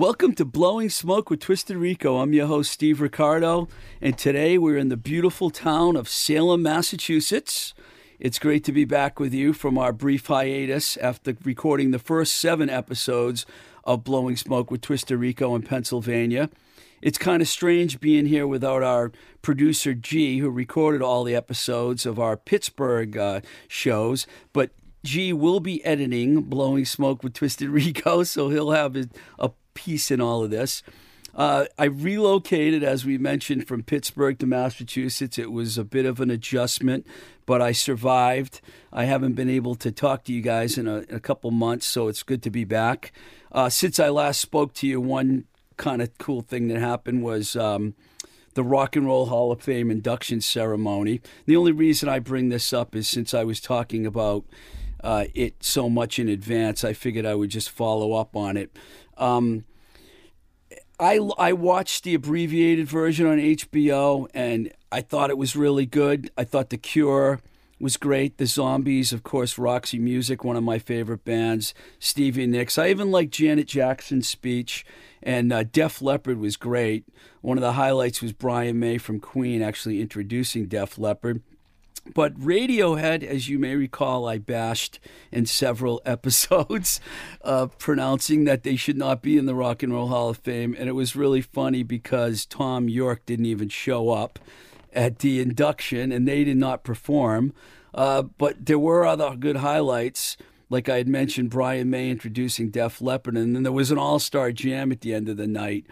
Welcome to Blowing Smoke with Twisted Rico. I'm your host, Steve Ricardo, and today we're in the beautiful town of Salem, Massachusetts. It's great to be back with you from our brief hiatus after recording the first seven episodes of Blowing Smoke with Twisted Rico in Pennsylvania. It's kind of strange being here without our producer G, who recorded all the episodes of our Pittsburgh uh, shows, but G will be editing Blowing Smoke with Twisted Rico, so he'll have a, a piece in all of this. Uh, I relocated, as we mentioned, from Pittsburgh to Massachusetts. It was a bit of an adjustment, but I survived. I haven't been able to talk to you guys in a, in a couple months, so it's good to be back. Uh, since I last spoke to you, one kind of cool thing that happened was. Um, the Rock and Roll Hall of Fame induction ceremony. The only reason I bring this up is since I was talking about uh, it so much in advance, I figured I would just follow up on it. Um, I, I watched the abbreviated version on HBO and I thought it was really good. I thought The Cure was great. The Zombies, of course, Roxy Music, one of my favorite bands. Stevie Nicks. I even liked Janet Jackson's speech. And uh, Def Leppard was great. One of the highlights was Brian May from Queen actually introducing Def Leppard. But Radiohead, as you may recall, I bashed in several episodes, uh, pronouncing that they should not be in the Rock and Roll Hall of Fame. And it was really funny because Thom Yorke didn't even show up at the induction and they did not perform. Uh, but there were other good highlights. Like I had mentioned, Brian May introducing Def Leppard, and then there was an all-star jam at the end of the night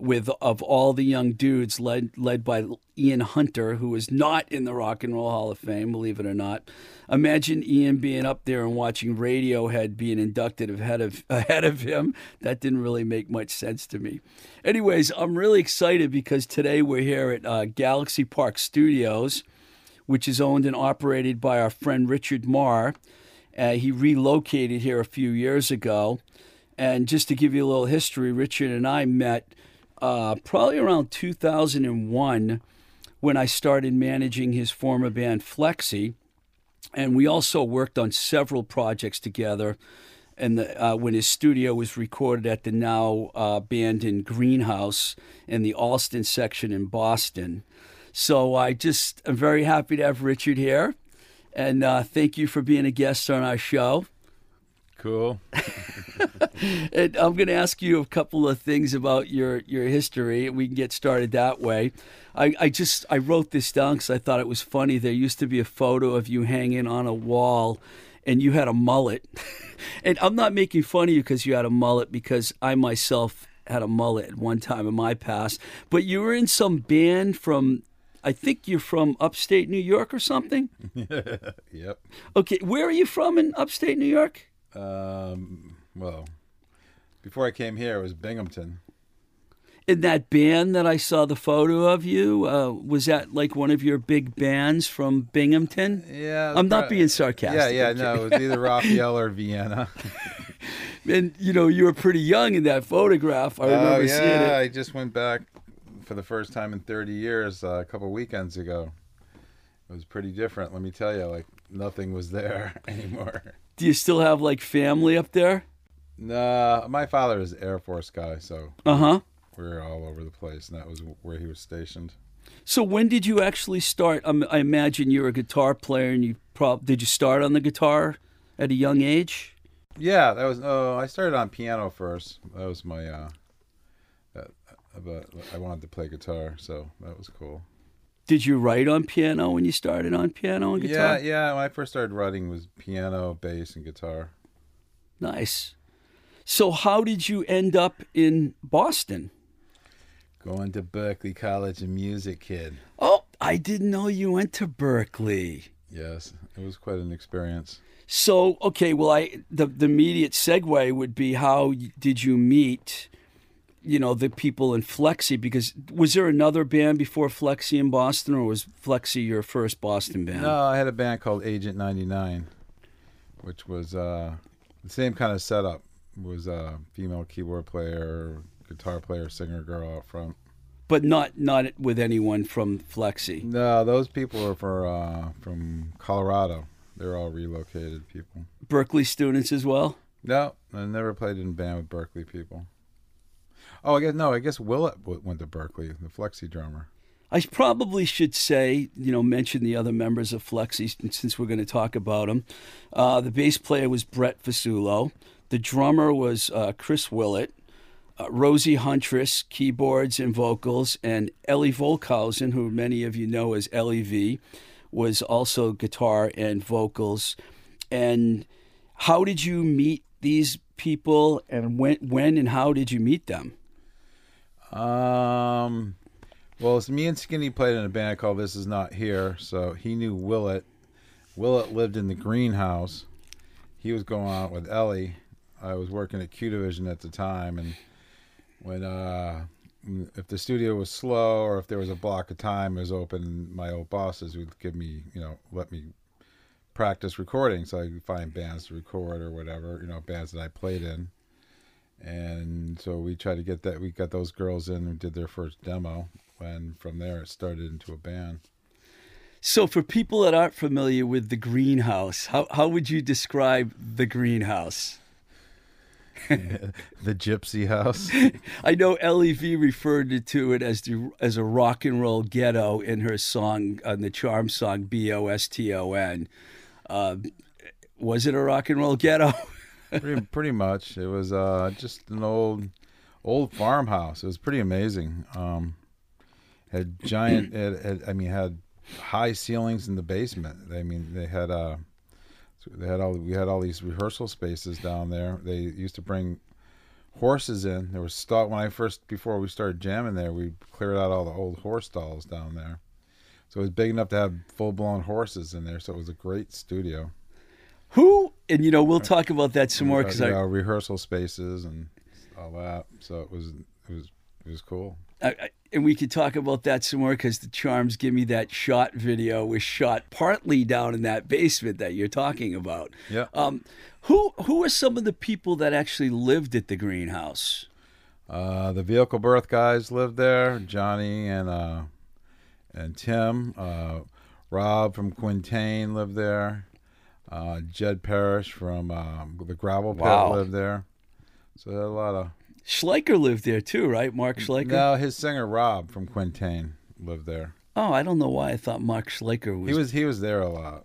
with of all the young dudes led led by Ian Hunter, who is not in the Rock and Roll Hall of Fame, believe it or not. Imagine Ian being up there and watching Radiohead being inducted ahead of ahead of him. That didn't really make much sense to me. Anyways, I'm really excited because today we're here at uh, Galaxy Park Studios, which is owned and operated by our friend Richard Marr. Uh, he relocated here a few years ago. And just to give you a little history, Richard and I met uh, probably around 2001 when I started managing his former band Flexi. And we also worked on several projects together. And the, uh, when his studio was recorded at the now uh, abandoned Greenhouse in the Allston section in Boston. So I just am very happy to have Richard here. And uh, thank you for being a guest on our show. Cool. And I'm going to ask you a couple of things about your, your history. We can get started that way. I, I just I wrote this down because I thought it was funny. There used to be a photo of you hanging on a wall, and you had a mullet. and I'm not making fun of you because you had a mullet, because I myself had a mullet at one time in my past. But you were in some band from. I think you're from upstate New York or something. Yep. Okay, where are you from in upstate New York? Um, well, before I came here, it was Binghamton. in that band that I saw the photo of you, uh, was that like one of your big bands from Binghamton? Yeah. I'm not being sarcastic. Yeah, yeah, no, it was either Raphael or Vienna. And you know, you were pretty young in that photograph. I remember oh, seeing yeah, it. I just went back for the first time in 30 years uh, a couple weekends ago. It was pretty different, let me tell you. Like, nothing was there anymore. Do you still have like family up there? Nah, my father is Air Force guy, so Uh huh. we were all over the place, and that was where he was stationed. So when did you actually start? Um, I imagine you're a guitar player, and you prob did you start on the guitar at a young age? Yeah, that was. Oh, I started on piano first. That was my. uh that, But I wanted to play guitar, so that was cool. Did you write on piano when you started on piano and guitar? Yeah, yeah. When I first started writing, was piano, bass, and guitar. Nice. So, how did you end up in Boston? Going to Berklee College of Music, kid. Oh, I didn't know you went to Berklee. Yes, it was quite an experience. So, okay, well, I the the immediate segue would be how did you meet, you know, the people in Flexi? Because was there another band before Flexi in Boston, or was Flexi your first Boston band? No, I had a band called Agent 99, which was uh, the same kind of setup. Was a female keyboard player, guitar player, singer, girl out front. But not not with anyone from Flexi. No, those people are for uh, from Colorado. They're all relocated people. Berklee students as well. No, I never played in a band with Berklee people. Oh, I guess no. I guess Willett went to Berklee, the Flexi drummer. I probably should say, you know, mention the other members of Flexi since we're going to talk about them. Uh, the bass player was Brett Fasulo. The drummer was uh, Chris Willett. Uh, Rosie Huntress, keyboards and vocals, and Ellie Volkhausen, who many of you know as Ellie V, was also guitar and vocals. And how did you meet these people, and when, when and how did you meet them? Um, well, me and Skinny played in a band called This Is Not Here, so he knew Willett. Willett lived in the greenhouse. He was going out with Ellie. I was working at Q Division at the time, and when uh, if the studio was slow or if there was a block of time it was open, my old bosses would give me, you know, let me practice recording, so I could find bands to record or whatever, you know, bands that I played in and so we tried to get that we got those girls in and did their first demo and from there it started into a band So, for people that aren't familiar with the greenhouse, how, how would you describe the greenhouse? the gypsy house I know LEV referred to it as the, as a rock and roll ghetto in her song on the Charm song B O S T O N. Uh, was it a rock and roll ghetto? pretty, pretty much. It was uh just an old old farmhouse. It was pretty amazing. Um had giant it, had, i mean had high ceilings in the basement. I mean they had uh they had all we had all these rehearsal spaces down there. They used to bring horses in. There was stall when i first before we started jamming there we cleared out all the old horse stalls down there. So it was big enough to have full-blown horses in there. So it was a great studio. Who? And you know, we'll talk about that some more because I, know, rehearsal spaces and all that. So it was it was it was cool. I, I, and we could talk about that some more because the Charms Give Me That Shot video was shot partly down in that basement that you're talking about. Yeah. Um, who who are some of the people that actually lived at the greenhouse? Uh, the vehicle birth guys lived there. Johnny and uh, and Tim. Uh, Rob from Quintain lived there. Uh, Jed Parrish from um, the Gravel Pit Wow. lived there. So there a lot of. Schleicher lived there too, right? Mark Schleicher. No, his singer Rob from Quintain lived there. Oh, I don't know why I thought Mark Schleicher was. He was he was there a lot.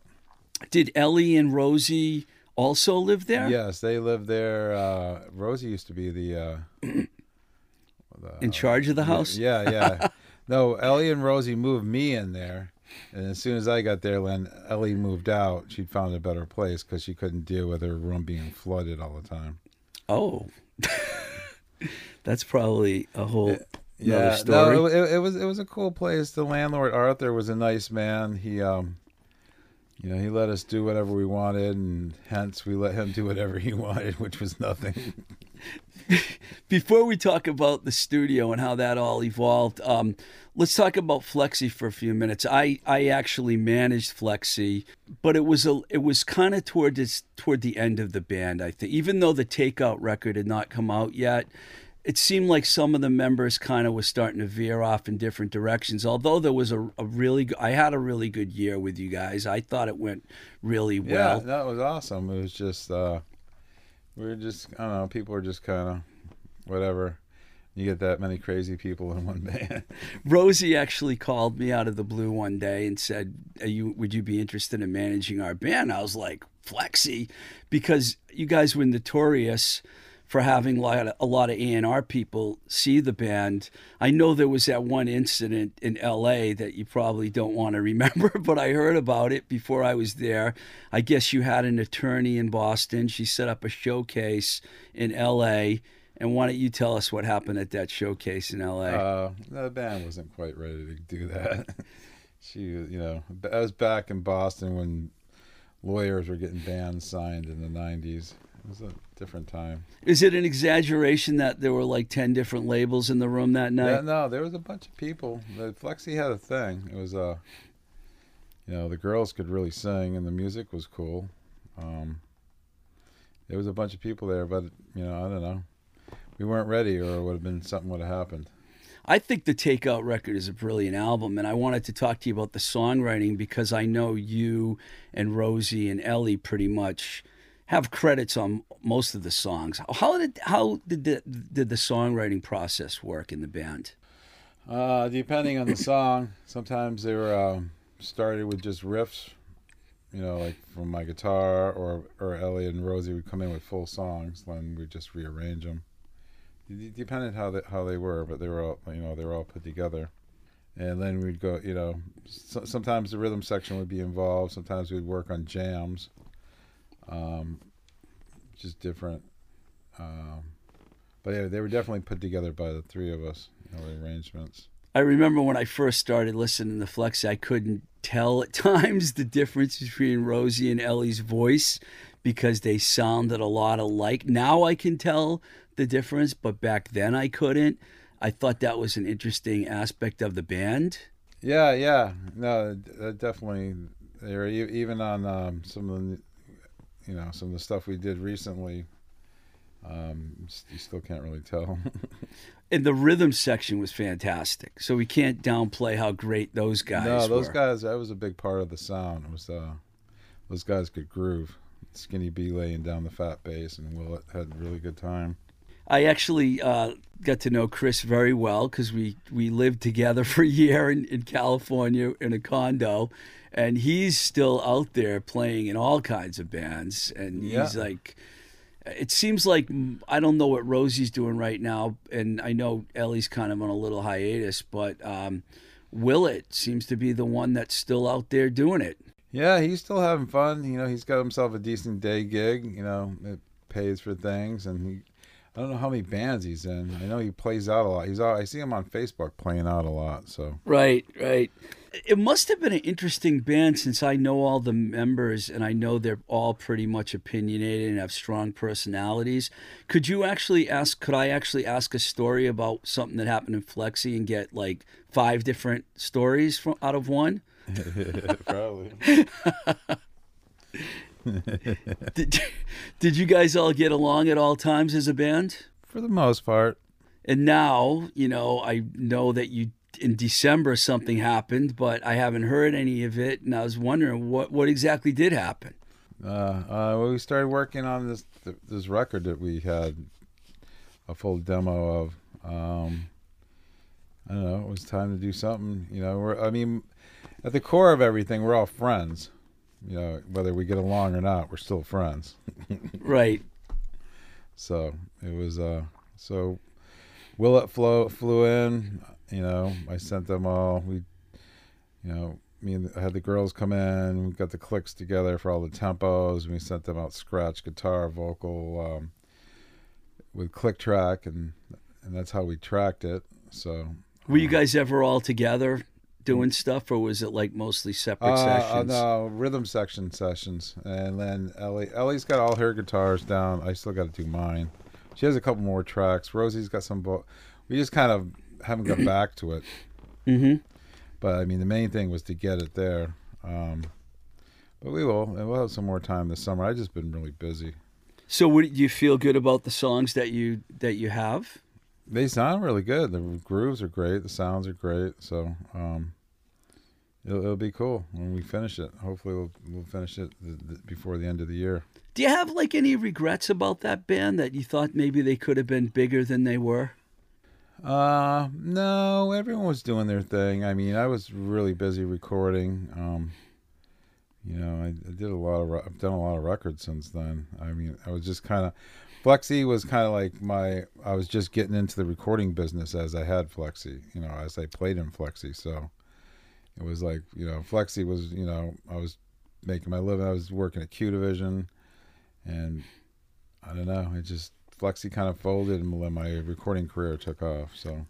Did Ellie and Rosie also live there? Yes, they lived there. Uh, Rosie used to be the. Uh, the In charge of the house. Yeah, yeah. no, Ellie and Rosie moved me in there, and as soon as I got there, when Ellie moved out, she'd found a better place because she couldn't deal with her room being flooded all the time. Oh, that's probably a whole another Yeah, story. no, it, it was it was a cool place. The landlord Arthur was a nice man. He um, you know, he let us do whatever we wanted, and hence we let him do whatever he wanted, which was nothing. Before we talk about the studio and how that all evolved, um, let's talk about Flexi for a few minutes. I, I actually managed Flexi, but it was a it was kind of toward this toward the end of the band. I think, even though the Takeout record had not come out yet, it seemed like some of the members kind of was starting to veer off in different directions. Although there was a, a really, I had a really good year with you guys. I thought it went really well. yeah, that was awesome. It was just uh, were just I don't know. People are just kind of whatever. You get that many crazy people in one band. Rosie actually called me out of the blue one day and said, you would you be interested in managing our band? I was like, Flexi, because you guys were notorious for having a lot of, a of A&R people see the band. I know there was that one incident in LA that you probably don't want to remember, but I heard about it before I was there. I guess you had an attorney in Boston. She set up a showcase in LA. And why don't you tell us what happened at that showcase in LA? Uh, the band wasn't quite ready to do that. she, you know, I was back in Boston when lawyers were getting bands signed in the '90s. It was a different time. Is it an exaggeration that there were like 10 different labels in the room that night? Yeah, no, there was a bunch of people. The Flexi had a thing. It was uh, you know, the girls could really sing and the music was cool. Um, there was a bunch of people there, but you know, I don't know. We weren't ready, or it would have been something would have happened. I think the Takeout record is a brilliant album, and I wanted to talk to you about the songwriting because I know you and Rosie and Ellie pretty much have credits on most of the songs. How did how did the, did the songwriting process work in the band? Uh, depending on the song, sometimes they were um, started with just riffs, you know, like from my guitar, or or Ellie and Rosie would come in with full songs, then we'd just rearrange them. It depended how they, how they were, but they were all you know they were all put together. And then we'd go, you know, so, sometimes the rhythm section would be involved. Sometimes we'd work on jams, um, just different. Um, but yeah, they were definitely put together by the three of us, you know, the arrangements. I remember when I first started listening to Flexi, I couldn't tell at times the difference between Rosie and Ellie's voice because they sounded a lot alike. Now I can tell the difference, but back then I couldn't. I thought that was an interesting aspect of the band. Yeah, yeah, no, definitely. They were even on um, some of the, you know, some of the stuff we did recently. Um, you still can't really tell. And the rhythm section was fantastic. So we can't downplay how great those guys no, those were. guys. That was a big part of the sound. It was uh, those guys could groove. Skinny B laying down the fat bass, and Will had a really good time. I actually uh, got to know Chris very well because we, we lived together for a year in, in California in a condo. And he's still out there playing in all kinds of bands. And he's Yeah. like, it seems like mm, I don't know what Rosie's doing right now. And I know Ellie's kind of on a little hiatus, but um, Willett seems to be the one that's still out there doing it. Yeah, he's still having fun. You know, he's got himself a decent day gig. You know, it pays for things, and he. I don't know how many bands he's in. I know he plays out a lot. He's out, I see him on Facebook playing out a lot. So Right, right. It must have been an interesting band since I know all the members and I know they're all pretty much opinionated and have strong personalities. Could you actually ask, could I actually ask a story about something that happened in Flexi and get like five different stories from, out of one? probably. Did, did you guys all get along at all times as a band? For the most part. And now, you know, I know that you in December something happened, but I haven't heard any of it, and I was wondering what what exactly did happen. Uh, uh, well, we started working on this this record that we had a full demo of. Um, I don't know. It was time to do something. You know, we're. I mean, at the core of everything, we're all friends. You know, whether we get along or not, we're still friends. Right. So it was. Uh, so Willett flew flew in. You know, I sent them all. We, you know, me and I had the girls come in. We got the clicks together for all the tempos. We sent them out scratch guitar, vocal, um, with click track, and and that's how we tracked it. So Were you guys ever all together doing stuff, or was it like mostly separate uh, uh, sessions? no rhythm section sessions, and then Ellie Ellie's got all her guitars down. I still got to do mine. She has a couple more tracks. Rosie's got some. Vo- we just kind of haven't got back to it. Mm-hmm. But I mean, the main thing was to get it there. Um, but we will, and we'll have some more time this summer. I've just been really busy. So, what, do you feel good about the songs that you that you have? They sound really good. The grooves are great. The sounds are great. So um, it'll, it'll be cool when we finish it. Hopefully, we'll we'll finish it th- th- before the end of the year. Do you have like any regrets about that band that you thought maybe they could have been bigger than they were? Uh, no, everyone was doing their thing. I mean, I was really busy recording. Um, you know, I, I did a lot of. I've done a lot of records since then. I mean, I was just kind of. Flexi was kind of like my. I was just getting into the recording business as I had Flexi. You know, as I played in Flexi, so it was like you know, Flexi was you know, I was making my living. I was working at Q Division, and I don't know. It just Flexi kind of folded, and my recording career took off. So.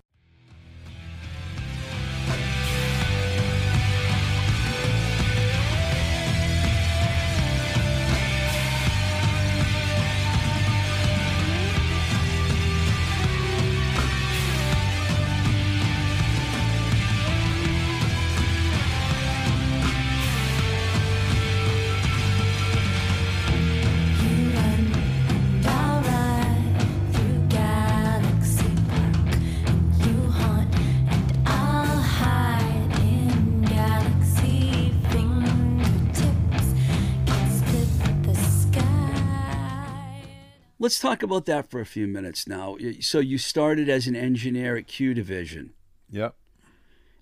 Let's talk about that for a few minutes now. So you started as an engineer at Q Division, Yep.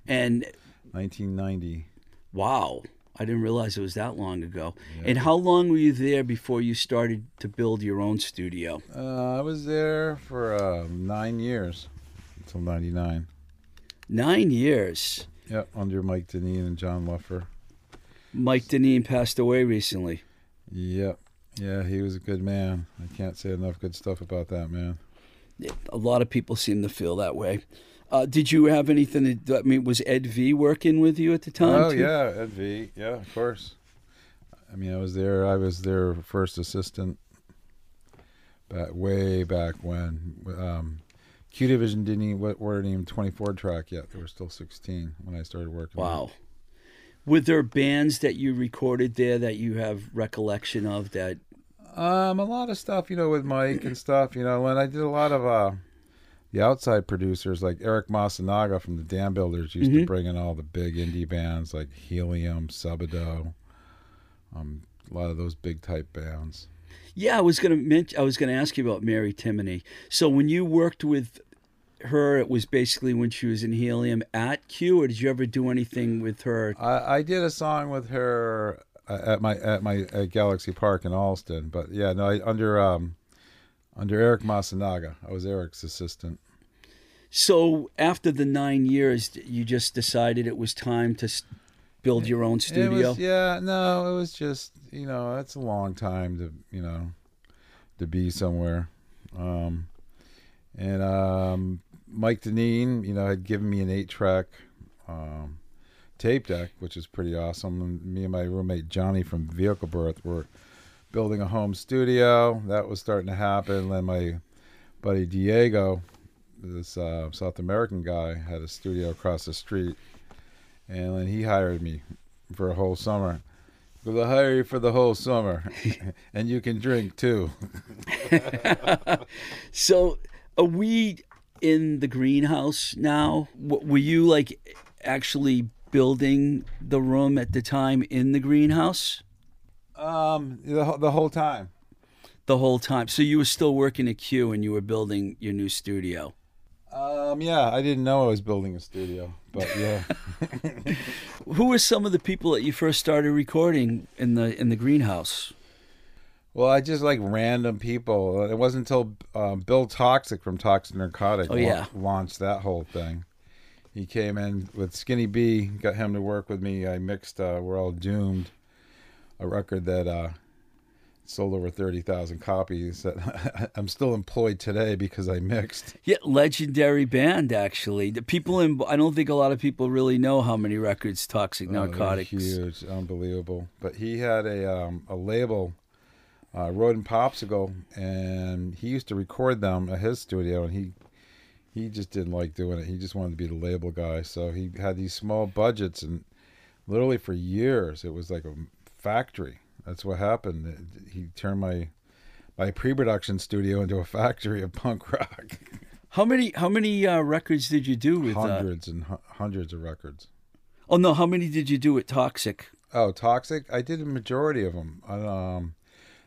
and 1990. wow, I didn't realize it was that long ago. And how long were you there before you started to build your own studio? Uh, I was there for uh, nine years until 99. Nine years. Yep, under Mike Denneen and John Lupfer. Mike Denneen passed away recently. Yep. Yeah, he was a good man. I can't say enough good stuff about that man. A lot of people seem to feel that way. Uh, did you have anything? To, I mean, was Ed V working with you at the time? Oh too? yeah, Ed V. Yeah, of course. I mean, I was there. I was their first assistant. Back way back when um, Q Division didn't even weren't even 24 track yet. They were still 16 when I started working. there. Were there bands that you recorded there that you have recollection of that? Um, a lot of stuff, you know, with Mike and stuff, you know, and I did a lot of uh the outside producers like Eric Masunaga from the Dambuilders used to Mhm. bring in all the big indie bands like Helium, Sebadoh, um, a lot of those big type bands. Yeah, I was gonna mention. I was gonna ask you about Mary Timony. So when you worked with her, it was basically when she was in Helium at Q, or did you ever do anything with her? I, I did a song with her uh, at my at my at Galaxy Park in Allston, but yeah, no, I, under um under Eric Masunaga, I was Eric's assistant. So after the nine years, you just decided it was time to build your own studio. was, yeah, no, it was just you know that's a long time to you know to be somewhere, um, and um, Mike Denneen, you know, had given me an eight track um, tape deck, which is pretty awesome. And me and my roommate Johnny from Vehicle Birth were building a home studio. That was starting to happen. Then my buddy Diego, this uh, South American guy, had a studio across the street, and then he hired me for a whole summer. We'll hire you for the whole summer, and you can drink too. So we in the greenhouse now? Were you like actually building the room at the time in the greenhouse Um, the the whole time. the whole time? So you were still working at Q and you were building your new studio. Um, yeah, I didn't know I was building a studio, but yeah. Who were some of the people that you first started recording in the in the greenhouse? Well, I just like random people. It wasn't until um, Bill Toxic from Toxic Narcotic Oh, la- launched that whole thing. He came in with Skinny B, got him to work with me. I mixed uh, "We're All Doomed," a record that uh, sold over thirty thousand copies. That I'm still employed today because I mixed. Yeah, legendary band actually. The people in I don't think a lot of people really know how many records Toxic Oh, huge, unbelievable. But he had a um, a label, uh, Rodent Popsicle, and he used to record them at his studio, and he he just didn't like doing it. He just wanted to be the label guy. So he had these small budgets, and literally for years, it was like a factory. That's what happened. He turned my my pre-production studio into a factory of punk rock. How many how many uh, records did you do with? Uh, hundreds and hu- hundreds of records. oh no, how many did you do with Toxic? Oh, toxic! I did a majority of them. Um,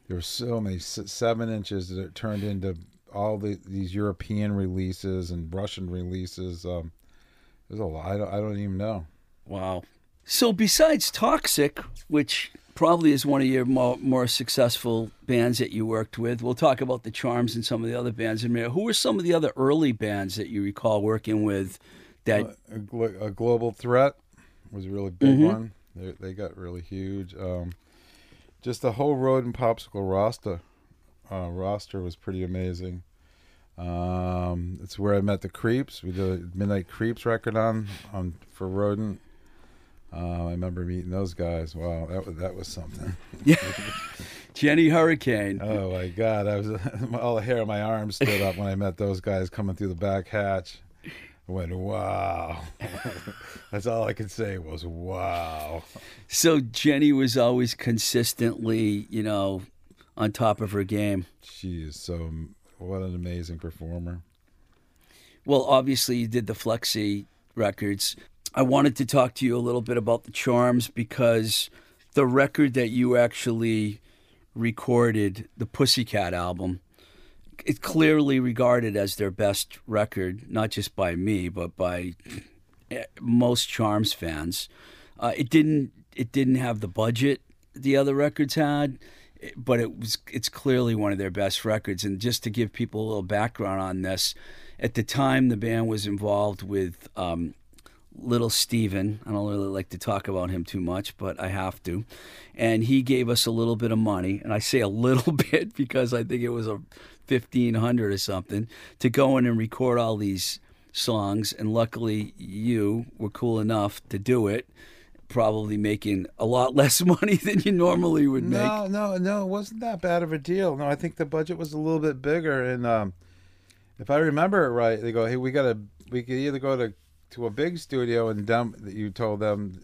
there were so many seven inches that it turned into all the these European releases and Russian releases. Um, there's a lot. I don't, I don't even know. Wow. So besides Toxic, which probably is one of your more, more successful bands that you worked with, we'll talk about the Charms and some of the other bands in a minute. Who were some of the other early bands that you recall working with? That a, glo- a global threat was a really big one. They, they got really huge. Um, just the whole Rodent Popsicle roster uh, roster was pretty amazing. Um, it's where I met the Creeps. We did a Midnight Creeps record on on for Rodent. Uh, I remember meeting those guys. Wow, that was that was something. Yeah, Jenny Hurricane. Oh my God, I was all the hair on my arm stood up when I met those guys coming through the back hatch. I went, wow. That's all I could say was wow. So Jenny was always consistently, you know, on top of her game. She is so what an amazing performer. Well, obviously you did the Flexi records. I wanted to talk to you a little bit about the Charms because the record that you actually recorded, the Pussycat album, it's clearly regarded as their best record, not just by me, but by eh, most Charms fans. Uh, it didn't it didn't have the budget the other records had, eh, but it was it's clearly one of their best records. And just to give people a little background on this, at the time the band was involved with um, Little Steven. I don't really like to talk about him too much, but I have to. And he gave us a little bit of money, and I say a little bit because I think it was a fifteen hundred or something to go in and record all these songs. And luckily, you were cool enough to do it. Probably making a lot less money than you normally would make. No, no, no, it wasn't that bad of a deal. No, I think the budget was a little bit bigger, and um, if I remember it right, they go, "Hey, we got to, we could either go to to a big studio and dump that you told them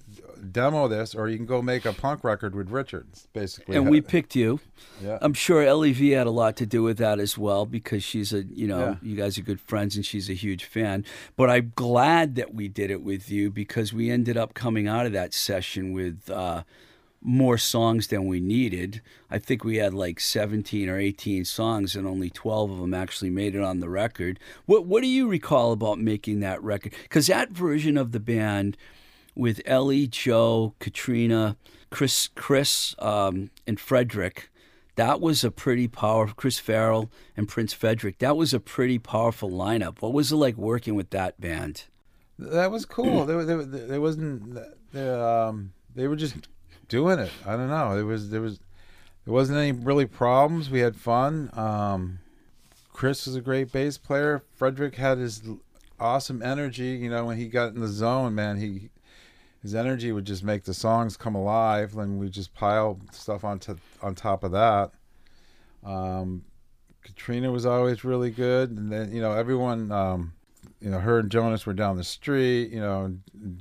demo this, or you can go make a punk record with Richards, basically." and we picked you. yeah, I'm sure Lev had a lot to do with that as well because she's a you know Yeah. you guys are good friends and she's a huge fan. But I'm glad that we did it with you because we ended up coming out of that session with uh, more songs than we needed. I think we had like 17 or 18 songs and only 12 of them actually made it on the record. What what do you recall about making that record? Because that version of the band with Ellie, Joe, Katrina, Chris, Chris, um, and Frederick. That was a pretty powerful. Chris Farrell and Prince Frederick. That was a pretty powerful lineup. What was it like working with that band? that was cool. there, there, there wasn't, there, um, they were just doing it. I don't know. There was, there was, there wasn't any really problems. We had fun. Um, Chris was a great bass player. Frederick had his awesome energy. You know, when he got in the zone, man, he his energy would just make the songs come alive. Then we just pile stuff on to, on top of that. Um, Katrina was always really good, and then you know everyone. Um, you know, her and Jonas were down the street. You know,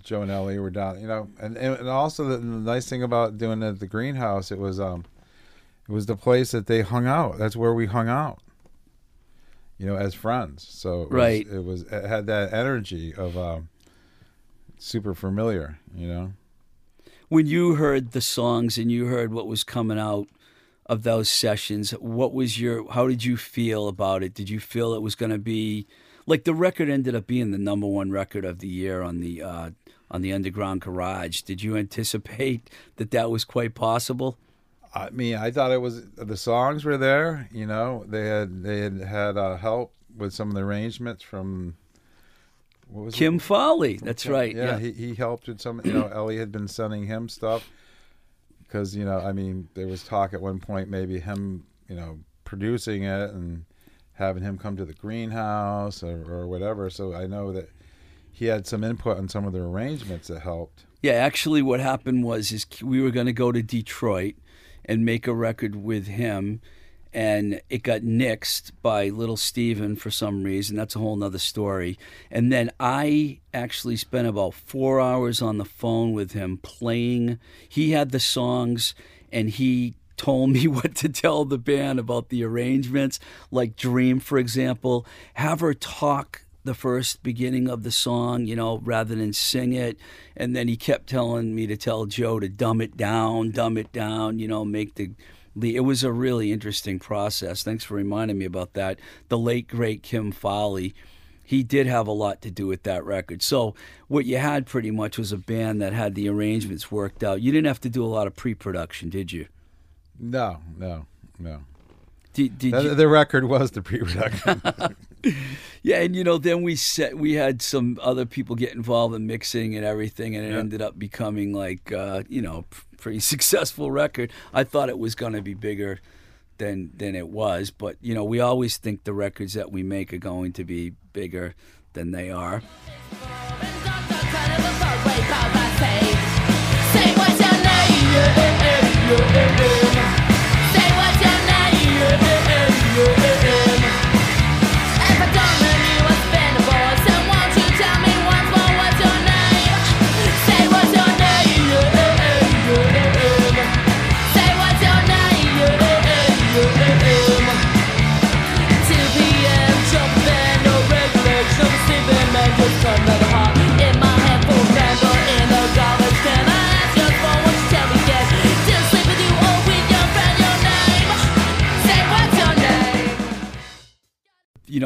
Joe and Ellie were down. You know, and and also the, the nice thing about doing it at the greenhouse, it was um, it was the place that they hung out. That's where we hung out. You know, as friends. So it was, Right. It was it had that energy of um, super familiar. You know. When you heard the songs and you heard what was coming out of those sessions, what was your? How did you feel about it? Did you feel it was going to be like the record ended up being the number one record of the year on the uh, on the Underground Garage? Did you anticipate that that was quite possible? I mean, I thought it was the songs were there. You know, they had they had had uh, help with some of the arrangements from what was it? Kim Fowley. That's right. Yeah, He, he helped with some. You know, Ellie had been sending him stuff because you know, I mean, there was talk at one point maybe him, you know, producing it and having him come to the greenhouse or, or whatever. So I know that he had some input on some of the arrangements that helped. Yeah, actually, what happened was is we were going to go to Detroit and make a record with him, and it got nixed by Little Steven for some reason. That's a whole nother story. And then I actually spent about four hours on the phone with him playing. He had the songs, and he told me what to tell the band about the arrangements, like Dream, for example. Have her talk the first beginning of the song, you know, rather than sing it. And then he kept telling me to tell Joe to dumb it down, dumb it down, you know, make the Lee. It was a really interesting process. Thanks for reminding me about that. The late great Kim Fowley, he did have a lot to do with that record. So what you had pretty much was a band that had the arrangements worked out. You didn't have to do a lot of pre-production, did you? No, no, no. Did, did The, you? the record was the pre-production. Yeah, and you know, then we set we had some other people get involved in mixing and everything, and it Yeah. ended up becoming like uh, you know pretty successful record. I thought it was going to be bigger than than it was, but you know, we always think the records that we make are going to be bigger than they are.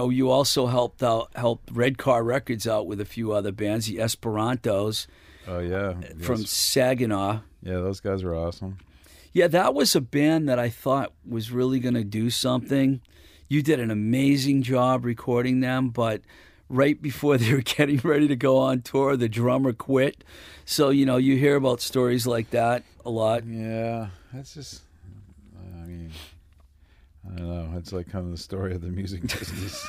Know, you also helped out helped Red Car Records out with a few other bands, the Esperantos oh yeah, uh, from Yes. Saginaw. yeah, those guys were awesome. Yeah, that was a band that I thought was really going to do something. You did an amazing job recording them, but right before they were getting ready to go on tour, the drummer quit. So, you know, you hear about stories like that a lot. Yeah, that's just. I mean, I know. It's like kind of the story of the music business.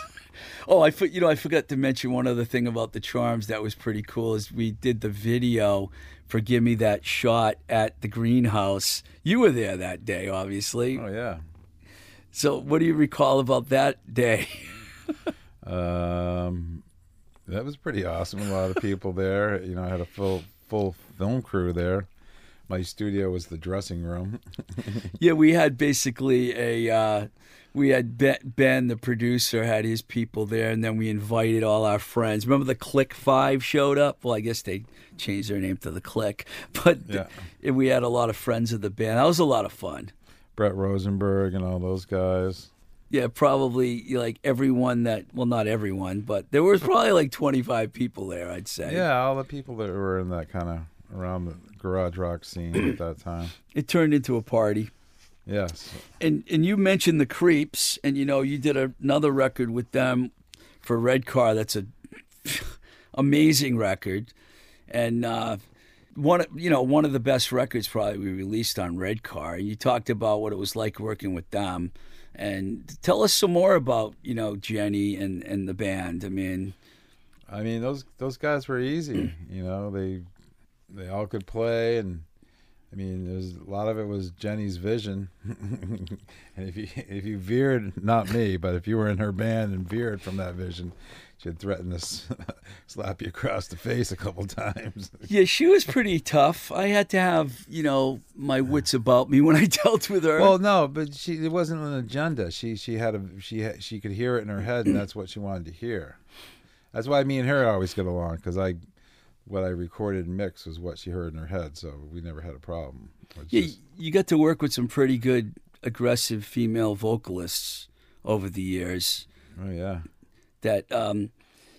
Oh, I you know I forgot to mention one other thing about the Charms that was pretty cool is we did the video for "Give Me That Shot" at the greenhouse. You were there that day, obviously. oh yeah. So, what do you recall about that day? Um, that was pretty awesome. A lot of people there. You know, I had a full full film crew there. My studio was the dressing room. Yeah, we had basically a uh, we had ben, ben, the producer, had his people there, and then we invited all our friends. Remember the Click Five showed up? Well, I guess they changed their name to the Click, but Yeah. and we had a lot of friends of the band. That was a lot of fun. Brett Rosenberg and all those guys. Yeah, probably like everyone that well, not everyone, but there was probably like twenty five people there. I'd say. Yeah, all the people that were in that kind of around the garage rock scene at that time. it turned into a party. Yes. and and you mentioned the creeps and you know you did another record with them for red car that's a amazing record and uh one of- you know one of the best records probably we released on red car and you talked about what it was like working with them and tell us some more about you know jenny and and the band i mean I mean those those guys were easy. You know, they they all could play, and I mean, there's a lot of it was Jenny's vision. and if you if you veered, not me, but if you were in her band and veered from that vision, she'd threaten to slap you across the face a couple times. yeah she was pretty tough i had to have you know my wits about me when i dealt with her well, no, but she it wasn't an agenda. She she had a she had, she could hear it in her head, and that's what she wanted to hear. That's why me and her always get along because I. What I recorded and mixed was what she heard in her head, so we never had a problem. Yeah, just- you got to work with some pretty good aggressive female vocalists over the years. Oh yeah. That um,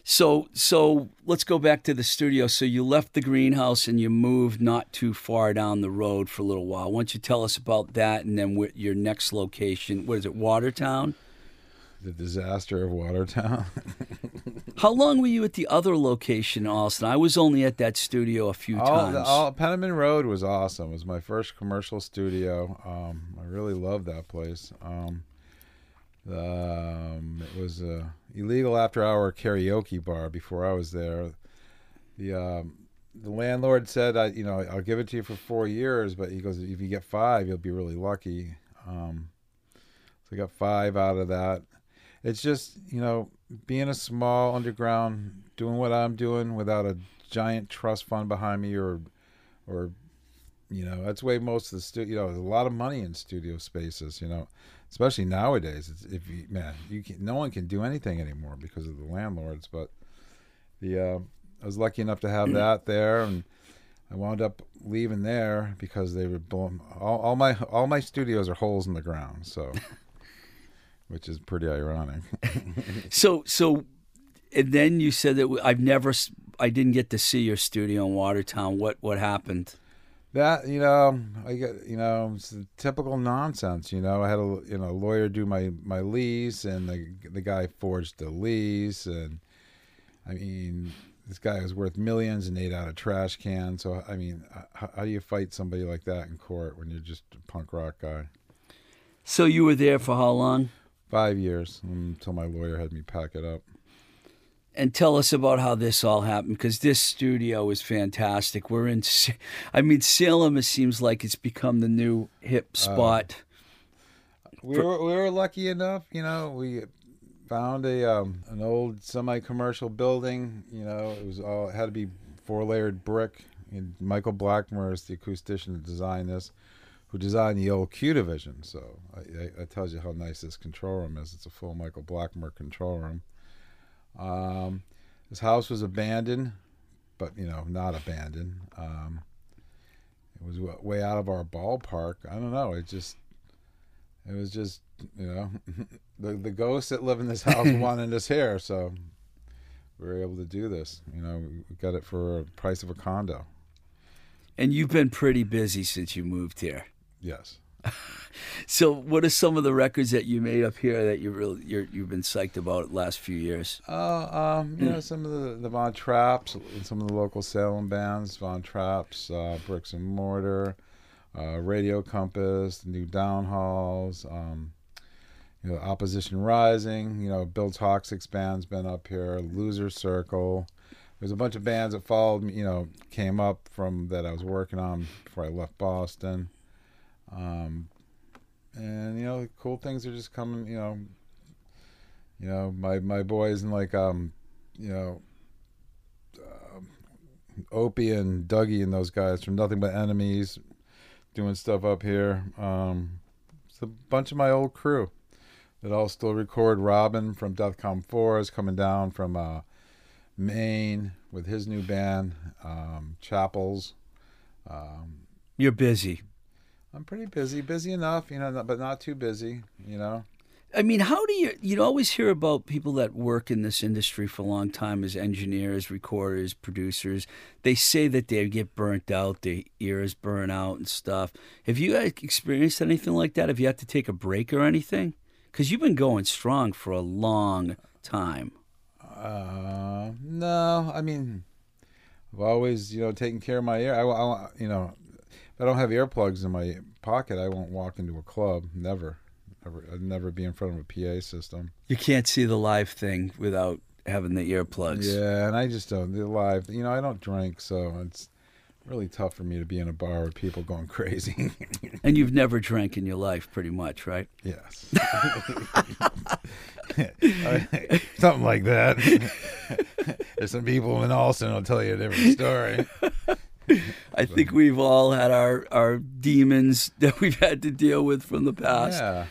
so so let's go back to the studio. So you left the greenhouse and you moved not too far down the road for a little while. Why don't you tell us about that and then your next location? What is it, Watertown? The disaster of Watertown. How long were you at the other location, in Austin? I was only at that studio a few all, times. the, all Penniman Road was awesome. It was my first commercial studio. Um, I really loved that place. Um, um, it was a illegal after hour karaoke bar before I was there. The um, the landlord said, I, you know, I'll give it to you for four years, but he goes, if you get five, you'll be really lucky. Um, so I got five out of that. It's just, you know, being a small underground, doing what I'm doing without a giant trust fund behind me or, or, you know, that's way most of the studio, you know, there's a lot of money in studio spaces, you know, especially nowadays. It's, if you, man, you can, no one can do anything anymore because of the landlords, but the, uh, I was lucky enough to have that there and, I wound up leaving there because they were all, all my all my studios are holes in the ground, so which is pretty ironic. So so, and then you said that I've never, I didn't get to see your studio in Watertown. What what happened? That you know, I get you know, it's typical nonsense. You know, I had a you know lawyer do my my lease, and the the guy forged the lease, and I mean, this guy was worth millions and ate out a trash can. So I mean, how, how do you fight somebody like that in court when you're just a punk rock guy? So you were there for how long? Five years until my lawyer had me pack it up. And tell us about how this all happened because this studio is fantastic. We're in, I mean, Salem. It seems like it's become the new hip spot. We were we were lucky enough, you know. We found a um, an old semi-commercial building. You know, it was all it had to be four-layered brick. And Michael Blackmer is the acoustician that designed this, who designed the old Q division. So I, tells you how nice this control room is. It's a full Michael Blackmer control room. Um, this house was abandoned, but you know, not abandoned. Um, it was way out of our ballpark. I don't know. It just it was just you know the the ghosts that live in this house wanted us here, so we were able to do this. You know, we got it for a price of a condo. And you've been pretty busy since you moved here. Yes. So, what are some of the records that you made up here that you really you're, you've been psyched about the last few years? Uh, um, you know, some of the the Von Traps, and some of the local Salem bands, Von Traps, uh, Bricks and Mortar, uh, Radio Compass, the New Downhalls, um, you know, Opposition Rising. You know, Bill Toxic's band's been up here. Loser Circle. There's a bunch of bands that followed me. You know, came up from that I was working on before I left Boston. Um, and you know, cool things are just coming. You know, you know, my my boys and like um, you know, um, Opie and Dougie and those guys from Nothing But Enemies, doing stuff up here. Um, it's a bunch of my old crew that all still record. Robin from Deathcom Four is coming down from uh, Maine with his new band, um, Chapels. Um, You're busy. I'm pretty busy, busy enough, you know, but not too busy, you know. I mean, how do you you always hear about people that work in this industry for a long time as engineers, recorders, producers. They say that they get burnt out, their ears burn out and stuff. Have you experienced anything like that? Have you had to take a break or anything? Because you've been going strong for a long time. Uh, no, I mean, I've always, you know, taken care of my ear. I, I, you know, I don't have earplugs in my pocket, I won't walk into a club. Never, never, I'd never be in front of a PA system. You can't see the live thing without having the earplugs. Yeah, and I just don't. The live, you know, I don't drink, so it's really tough for me to be in a bar with people going crazy. And you've never drank in your life, pretty much, right? yes, something like that. There's some people in Allston will tell you a different story. I think we've all had our, our demons that we've had to deal with from the past. Yeah.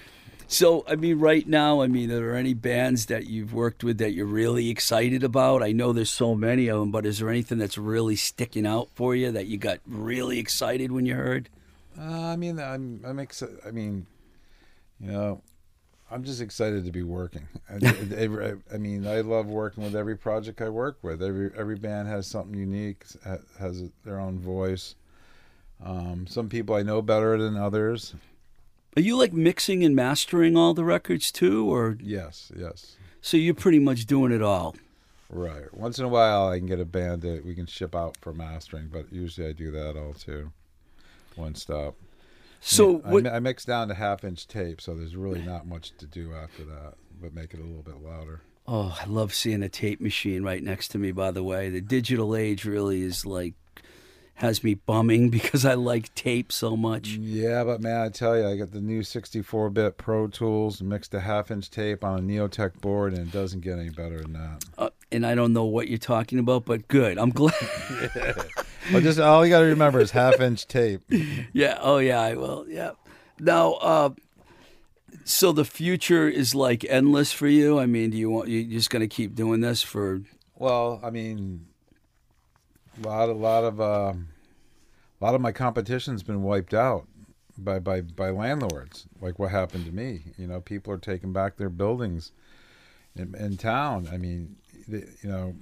So, I mean, right now, I mean, are there any bands that you've worked with that you're really excited about? I know there's so many of them, but is there anything that's really sticking out for you that you got really excited when you heard? Uh, I mean, I'm I'm excited. I mean, you know, I'm just excited to be working. I, I, mean, I love working with every project I work with. Every every band has something unique, has their own voice. Um, some people I know better than others. Are you like mixing and mastering all the records too, or Yes, yes, so you're pretty much doing it all? right. Once in a while, I can get a band that we can ship out for mastering, but usually I do that all too. One stop. So, I, what, I mix down to half inch tape, so there's really not much to do after that, but make it a little bit louder. oh, I love seeing a tape machine right next to me. By the way, the digital age really is like has me bumming because I like tape so much. Yeah, but man, I tell you, I got the new 64-bit Pro Tools mixed to half-inch tape on a Neotek board, and it doesn't get any better than that. Uh, and I don't know what you're talking about, but good. I'm glad. Just all you got to remember is half-inch tape. Yeah. Oh, yeah. I will. Yeah. Now, uh, so the future is like endless for you. I mean, do you want you just going to keep doing this for? Well, I mean, a lot, a lot of, um, a lot of my competition's been wiped out by by by landlords. Like what happened to me. You know, people are taking back their buildings in, in town. I mean, the, you know,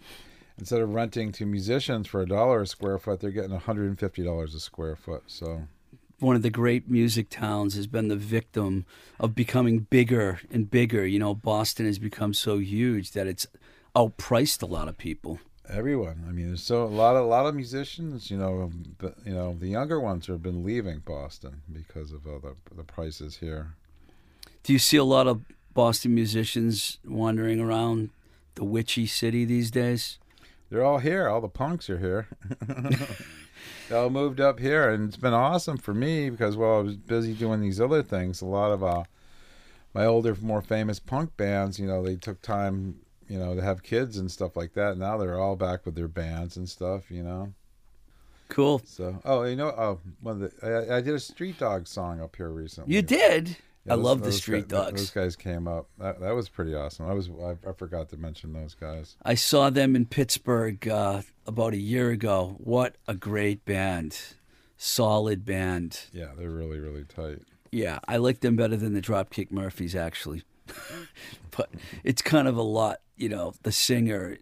instead of renting to musicians for a dollar a square foot, they're getting one hundred and fifty dollars a square foot. So one of the great music towns has been the victim of becoming bigger and bigger. You know, Boston has become so huge that it's outpriced a lot of people. everyone. I mean, there's so a lot of a lot of musicians. You know, but, you know, the younger ones have been leaving Boston because of uh, the the prices here. Do you see a lot of Boston musicians wandering around the witchy city these days? They're all here. All the punks are here. they all moved up here, and it's been awesome for me because while I was busy doing these other things, a lot of uh, my older, more famous punk bands, you know, they took time, you know, to have kids and stuff like that. Now they're all back with their bands and stuff, you know. Cool. So, oh, you know, oh, one of the, I, I did a Street Dog song up here recently. You did. Yeah, I those- love the Street guy- Dogs. Those guys came up. That, that was pretty awesome. I was I, I forgot to mention those guys. I saw them in Pittsburgh uh, about a year ago. What a great band. Solid band. Yeah, they're really really tight. Yeah, I like them better than the Dropkick Murphys, actually. but it's kind of a lot, you know, the singer,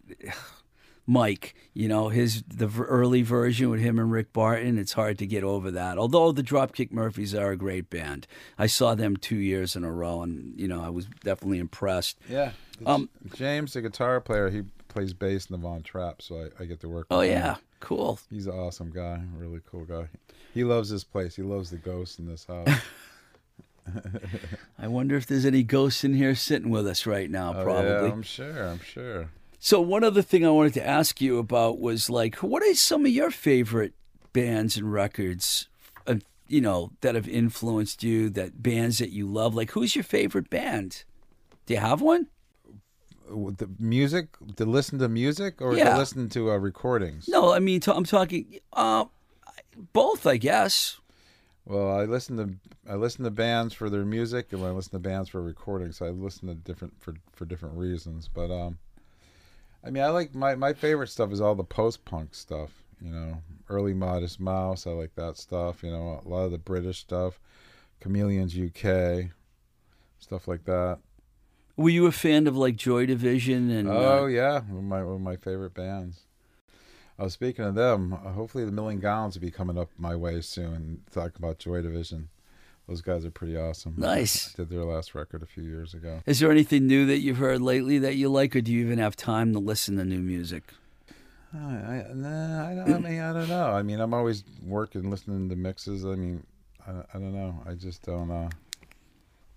Mike, you know, his the early version with him and Rick Barton, it's hard to get over that. Although the Dropkick Murphys are a great band. I saw them two years in a row and, you know, I was definitely impressed. Yeah. Um, James, the guitar player, he plays bass in the Von Trapp, so I, I get to work. Oh, with him. yeah, cool. He's an awesome guy, really cool guy. He loves this place. He loves the ghosts in this house. I wonder if there's any ghosts in here sitting with us right now, Probably. Oh, yeah, I'm sure. I'm sure. So one other thing I wanted to ask you about was like, what are some of your favorite bands and records, uh, you know, that have influenced you? That bands that you love. Like, who's your favorite band? Do you have one? The music, to listen to music or Yeah. to listen to uh, recordings? No, I mean, i I'm talking uh, both, I guess. Well, I listen to I listen to bands for their music, and I listen to bands for recordings. So I listen to different for for different reasons. But um, I mean, I like my my favorite stuff is all the post punk stuff. You know, early Modest Mouse. I like that stuff. You know, a lot of the British stuff, Chameleons UK, stuff like that. Were you a fan of like Joy Division and? Oh uh, yeah, one of my one of my favorite bands. I was speaking of them. Uh, hopefully, the Million Gallons will be coming up my way soon. Talk about Joy Division. Those guys are pretty awesome. Nice. I did their last record a few years ago. is there anything new that you've heard lately that you like, or do you even have time to listen to new music? I, I, nah, I, don't, I mean, I don't know. I mean, I'm always working, listening to mixes. I mean, I, I don't know. I just don't. Uh,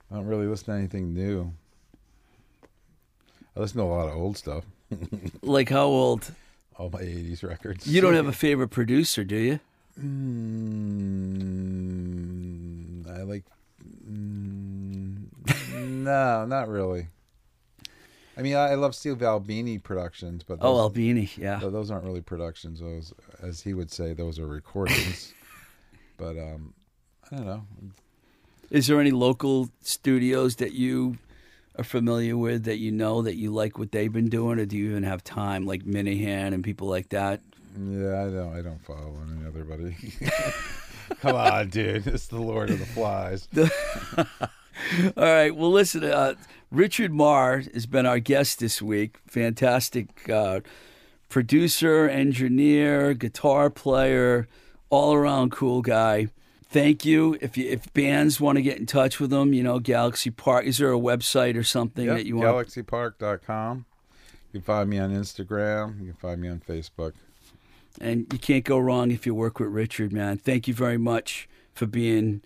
I don't really listen to anything new. I listen to a lot of old stuff. Like how old? All my '80s records. You don't have a favorite producer, do you? Mm, I like. Mm, no, not really. I mean, I, love Steve Albini productions, but Oh, those, Albini, yeah. tho- those aren't really productions. Those, as he would say, those are recordings. but um, I don't know. Is there any local studios that you are familiar with that you know that you like what they've been doing, or do you even have time, like Minahan and people like that? Yeah, I don't. I don't follow any other buddy. Come on, dude. It's the Lord of the Flies. All right. Well, listen. Uh, Richard Marr has been our guest this week. Fantastic uh, producer, engineer, guitar player, all around cool guy. Thank you. If you, if bands want to get in touch with him, you know, Galaxy Park. Is there a website or something Yep, that you want? GalaxyPark.com. You can find me on Instagram. You can find me on Facebook. And you can't go wrong if you work with Richard, man. Thank you very much for being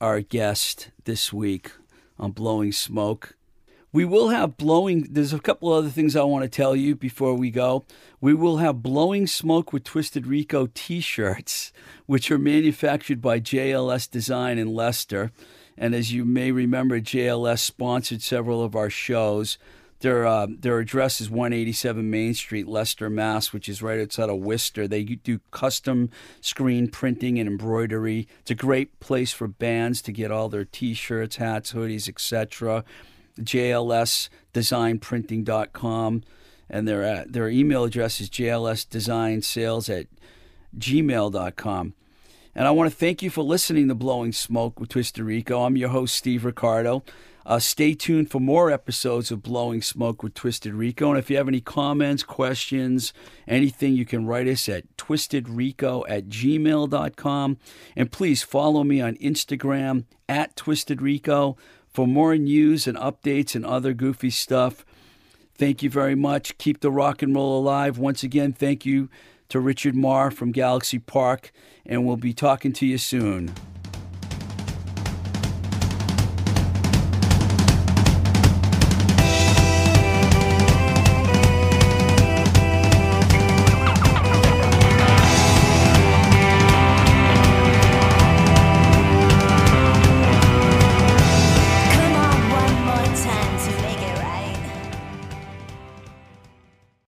our guest this week on Blowing Smoke. We will have blowing. There's a couple other things I want to tell you before we go. We will have blowing smoke with Twisted Rico T-shirts, which are manufactured by JLS Design in Leicester. And as you may remember, JLS sponsored several of our shows. Their uh, their address is 187 Main Street, Leicester, Mass, which is right outside of Worcester. They do custom screen printing and embroidery. It's a great place for bands to get all their T-shirts, hats, hoodies, etc. JLSDesignPrinting.com, and their uh, their email address is jlsdesignsales at gmail.com. And I want to thank you for listening to Blowing Smoke with Twisted Rico. I'm your host, Steve Ricardo. Uh, stay tuned for more episodes of Blowing Smoke with Twisted Rico. And if you have any comments, questions, anything, you can write us at twistedrico at gmail.com. And please follow me on Instagram at Twisted Rico for more news and updates and other goofy stuff. Thank you very much. Keep the rock and roll alive. Once again, thank you to Richard Marr from Galaxy Park, and we'll be talking to you soon.